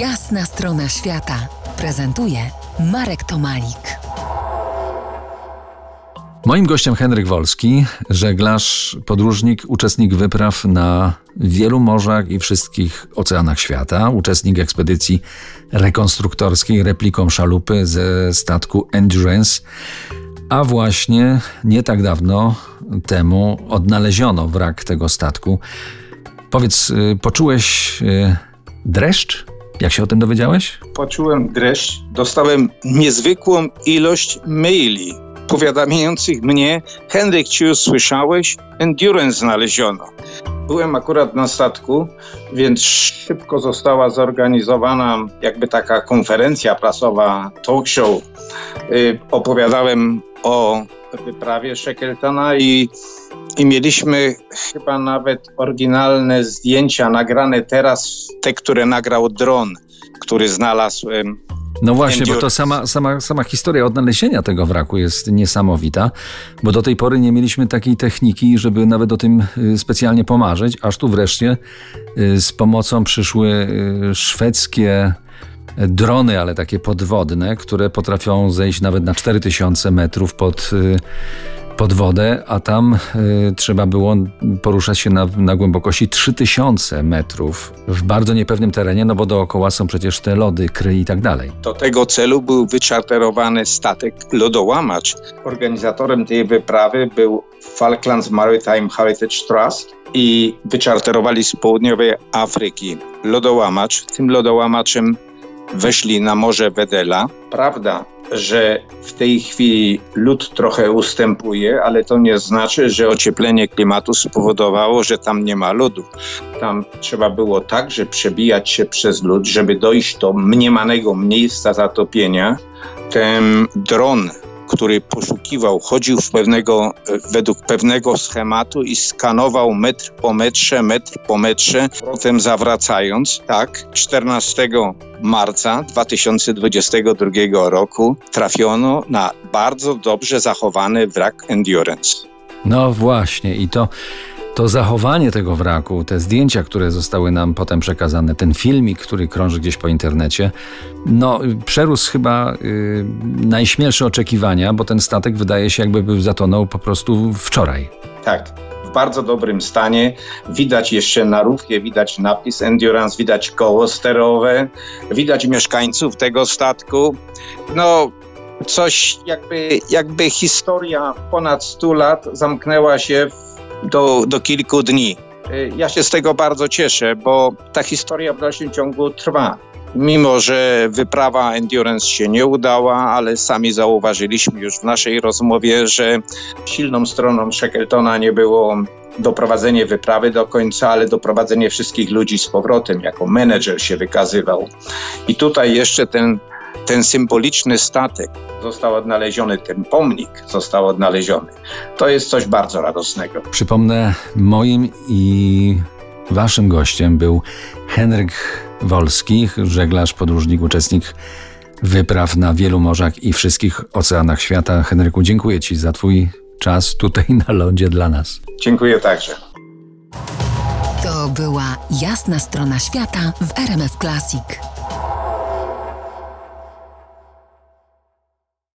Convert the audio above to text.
Jasna strona świata prezentuje Marek Tomalik. Moim gościem Henryk Wolski, żeglarz, podróżnik, uczestnik wypraw na wielu morzach i wszystkich oceanach świata, uczestnik ekspedycji rekonstruktorskiej repliką szalupy ze statku Endurance, a właśnie nie tak dawno temu odnaleziono wrak tego statku. Powiedz, y, poczułeś y, dreszcz? Jak się o tym dowiedziałeś? Poczułem dreszcz. Dostałem niezwykłą ilość maili powiadamiających mnie: Henryk, czy już słyszałeś? Endurance znaleziono. Byłem akurat na statku, więc szybko została zorganizowana jakby taka konferencja prasowa, talk show. Yy, opowiadałem o wyprawie Shackletona i, i mieliśmy chyba nawet oryginalne zdjęcia nagrane teraz, te, które nagrał dron, który znalazł no właśnie, bo to sama, sama, sama historia odnalezienia tego wraku jest niesamowita, bo do tej pory nie mieliśmy takiej techniki, żeby nawet o tym y, specjalnie pomarzyć, aż tu wreszcie y, z pomocą przyszły y, szwedzkie drony, ale takie podwodne, które potrafią zejść nawet na 4000 metrów pod pod wodę, a tam y, trzeba było poruszać się na, na głębokości 3000 metrów w bardzo niepewnym terenie, no bo dookoła są przecież te lody, kry i tak dalej. Do tego celu był wyczarterowany statek lodołamacz. Organizatorem tej wyprawy był Falklands Maritime Heritage Trust i wyczarterowali z południowej Afryki lodołamacz. Tym lodołamaczem weszli na Morze Wedela. Prawda, że w tej chwili lód trochę ustępuje, ale to nie znaczy, że ocieplenie klimatu spowodowało, że tam nie ma lodu. Tam trzeba było także przebijać się przez lód, żeby dojść do mniemanego miejsca zatopienia. Ten dron który poszukiwał, chodził w pewnego, według pewnego schematu i skanował metr po metrze, metr po metrze, potem zawracając, tak, 14 marca 2022 roku trafiono na bardzo dobrze zachowany wrak Endurance. No właśnie i to to zachowanie tego wraku, te zdjęcia, które zostały nam potem przekazane, ten filmik, który krąży gdzieś po internecie, no przerósł chyba y, najśmielsze oczekiwania, bo ten statek wydaje się jakby był zatonął po prostu wczoraj. Tak, w bardzo dobrym stanie. Widać jeszcze na rufie, widać napis Endurance, widać koło sterowe, widać mieszkańców tego statku. No, coś jakby, jakby historia ponad 100 lat zamknęła się w do, do kilku dni. Y, ja się z tego bardzo cieszę, bo ta historia w dalszym ciągu trwa. Mimo, że wyprawa Endurance się nie udała, ale sami zauważyliśmy już w naszej rozmowie, że silną stroną Shackletona nie było doprowadzenie wyprawy do końca, ale doprowadzenie wszystkich ludzi z powrotem. Jako menedżer się wykazywał. I tutaj jeszcze ten ten symboliczny statek został odnaleziony, ten pomnik został odnaleziony. To jest coś bardzo radosnego. Przypomnę, moim i waszym gościem był Henryk Wolski, żeglarz, podróżnik, uczestnik wypraw na wielu morzach i wszystkich oceanach świata. Henryku, dziękuję Ci za Twój czas tutaj na lądzie dla nas. Dziękuję także. To była jasna strona świata w RMF Classic.